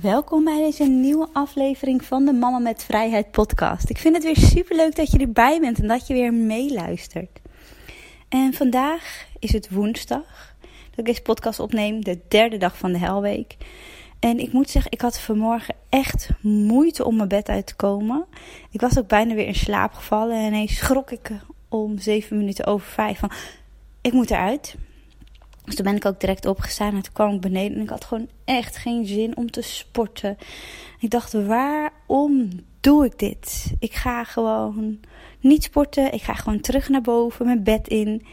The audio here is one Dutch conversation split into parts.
Welkom bij deze nieuwe aflevering van de Mama met Vrijheid podcast. Ik vind het weer super leuk dat je erbij bent en dat je weer meeluistert. En vandaag is het woensdag dat ik deze podcast opneem, de derde dag van de helweek. En ik moet zeggen, ik had vanmorgen echt moeite om mijn bed uit te komen. Ik was ook bijna weer in slaap gevallen en ineens schrok ik om zeven minuten over vijf van, ik moet eruit. Dus toen ben ik ook direct opgestaan en toen kwam ik beneden en ik had gewoon echt geen zin om te sporten. Ik dacht, waarom doe ik dit? Ik ga gewoon niet sporten. Ik ga gewoon terug naar boven, mijn bed in.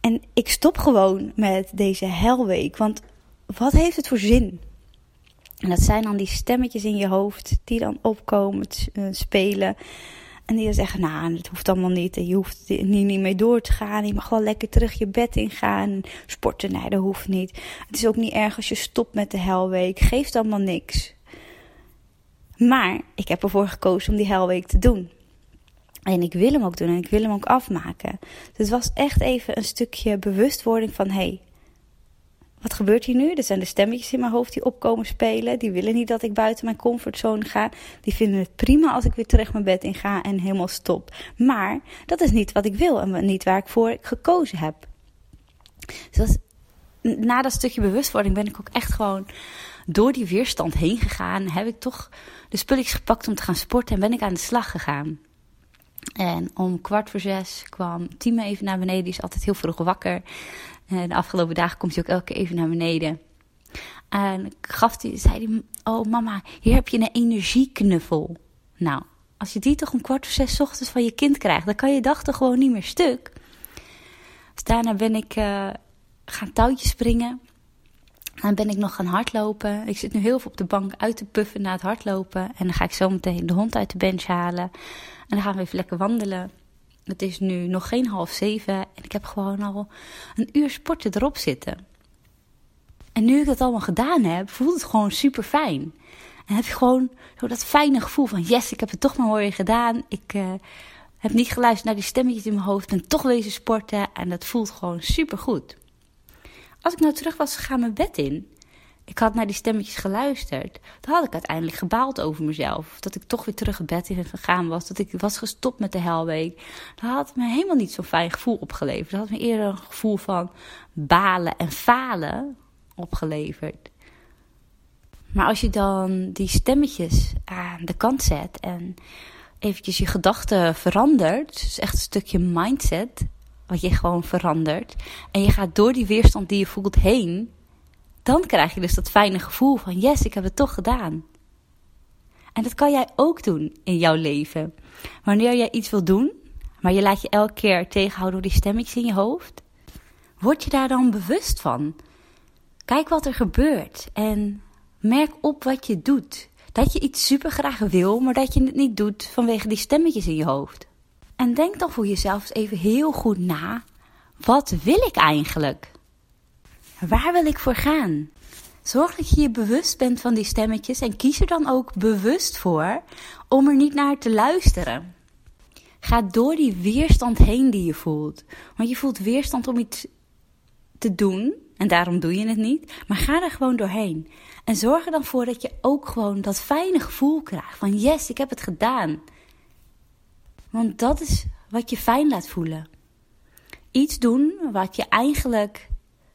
En ik stop gewoon met deze helweek. Want wat heeft het voor zin? En dat zijn dan die stemmetjes in je hoofd die dan opkomen, eh, spelen. En die zeggen, nou, het hoeft allemaal niet. Je hoeft er niet, niet mee door te gaan. Je mag wel lekker terug je bed ingaan. Sporten, nee, dat hoeft niet. Het is ook niet erg als je stopt met de helweek. Geeft allemaal niks. Maar ik heb ervoor gekozen om die helweek te doen. En ik wil hem ook doen en ik wil hem ook afmaken. Dus het was echt even een stukje bewustwording van... hé, hey, wat gebeurt hier nu? Er zijn de stemmetjes in mijn hoofd die opkomen spelen. Die willen niet dat ik buiten mijn comfortzone ga. Die vinden het prima als ik weer terug mijn bed in ga en helemaal stop. Maar dat is niet wat ik wil en niet waar ik voor gekozen heb. Dus na dat stukje bewustwording ben ik ook echt gewoon door die weerstand heen gegaan. Heb ik toch de spulletjes gepakt om te gaan sporten en ben ik aan de slag gegaan. En om kwart voor zes kwam Timo even naar beneden. Die is altijd heel vroeg wakker. De afgelopen dagen komt hij ook elke keer even naar beneden. En gaf zei hij: Oh, mama, hier heb je een energieknuffel. Nou, als je die toch om kwart voor zes ochtends van je kind krijgt, dan kan je dag toch gewoon niet meer stuk. Dus daarna ben ik uh, gaan touwtjes springen. Dan ben ik nog gaan hardlopen. Ik zit nu heel veel op de bank uit te puffen na het hardlopen. En dan ga ik zo meteen de hond uit de bench halen. En dan gaan we even lekker wandelen. Het is nu nog geen half zeven en ik heb gewoon al een uur sporten erop zitten. En nu ik dat allemaal gedaan heb, voelt het gewoon super fijn. En heb je gewoon zo dat fijne gevoel van: yes, ik heb het toch maar mooi gedaan. Ik uh, heb niet geluisterd naar die stemmetjes in mijn hoofd, ben toch wezen sporten en dat voelt gewoon super goed. Als ik nou terug was gegaan mijn bed in, ik had naar die stemmetjes geluisterd, dan had ik uiteindelijk gebaald over mezelf. Dat ik toch weer terug het bed in gegaan was. Dat ik was gestopt met de helweek. Dat had me helemaal niet zo'n fijn gevoel opgeleverd. Dat had me eerder een gevoel van balen en falen opgeleverd. Maar als je dan die stemmetjes aan de kant zet en eventjes je gedachten verandert, dus echt een stukje mindset, wat je gewoon verandert, en je gaat door die weerstand die je voelt heen, dan krijg je dus dat fijne gevoel van yes, ik heb het toch gedaan. En dat kan jij ook doen in jouw leven. Wanneer jij iets wil doen, maar je laat je elke keer tegenhouden door die stemmetjes in je hoofd, word je daar dan bewust van. Kijk wat er gebeurt en merk op wat je doet. Dat je iets super graag wil, maar dat je het niet doet vanwege die stemmetjes in je hoofd. En denk dan voor jezelf eens even heel goed na: wat wil ik eigenlijk? Waar wil ik voor gaan? Zorg dat je je bewust bent van die stemmetjes en kies er dan ook bewust voor om er niet naar te luisteren. Ga door die weerstand heen die je voelt. Want je voelt weerstand om iets te doen en daarom doe je het niet. Maar ga er gewoon doorheen. En zorg er dan voor dat je ook gewoon dat fijne gevoel krijgt van yes, ik heb het gedaan. Want dat is wat je fijn laat voelen. iets doen wat je eigenlijk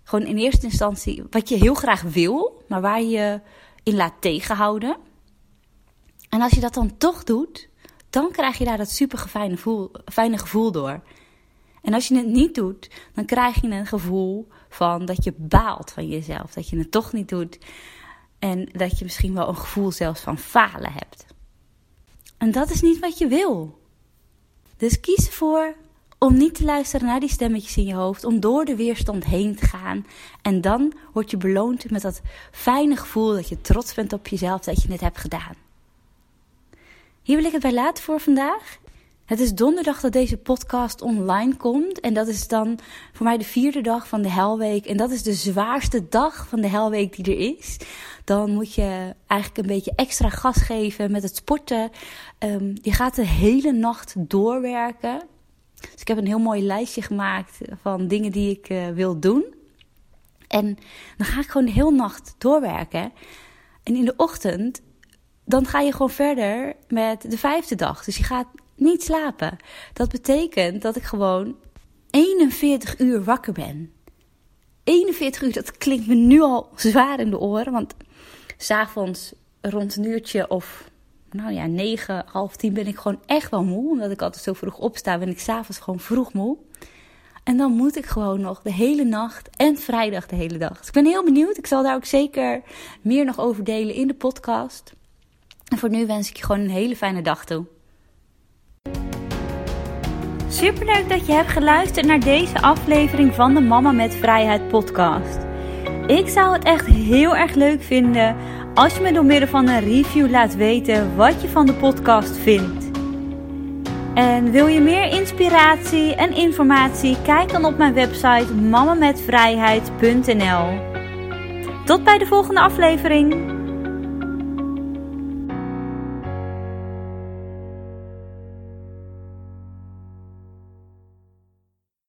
gewoon in eerste instantie, wat je heel graag wil, maar waar je in laat tegenhouden. En als je dat dan toch doet, dan krijg je daar dat super fijne fijne gevoel door. En als je het niet doet, dan krijg je een gevoel van dat je baalt van jezelf. Dat je het toch niet doet. En dat je misschien wel een gevoel zelfs van falen hebt. En dat is niet wat je wil. Dus kies ervoor om niet te luisteren naar die stemmetjes in je hoofd. Om door de weerstand heen te gaan. En dan word je beloond met dat fijne gevoel dat je trots bent op jezelf dat je het hebt gedaan. Hier wil ik het bij laten voor vandaag. Het is donderdag dat deze podcast online komt. En dat is dan voor mij de vierde dag van de helweek. En dat is de zwaarste dag van de helweek die er is. Dan moet je eigenlijk een beetje extra gas geven met het sporten. Um, je gaat de hele nacht doorwerken. Dus ik heb een heel mooi lijstje gemaakt van dingen die ik uh, wil doen. En dan ga ik gewoon de hele nacht doorwerken. En in de ochtend, dan ga je gewoon verder met de vijfde dag. Dus je gaat niet slapen. Dat betekent dat ik gewoon 41 uur wakker ben. 41 uur, dat klinkt me nu al zwaar in de oren. Want s'avonds rond een uurtje of nou ja, 9, half 10 ben ik gewoon echt wel moe. Omdat ik altijd zo vroeg opsta, ben ik s'avonds gewoon vroeg moe. En dan moet ik gewoon nog de hele nacht en vrijdag de hele dag. Dus ik ben heel benieuwd. Ik zal daar ook zeker meer nog over delen in de podcast. En voor nu wens ik je gewoon een hele fijne dag toe. Superleuk dat je hebt geluisterd naar deze aflevering van de Mama met Vrijheid podcast. Ik zou het echt heel erg leuk vinden als je me door middel van een review laat weten wat je van de podcast vindt. En wil je meer inspiratie en informatie? Kijk dan op mijn website mamametvrijheid.nl. Tot bij de volgende aflevering.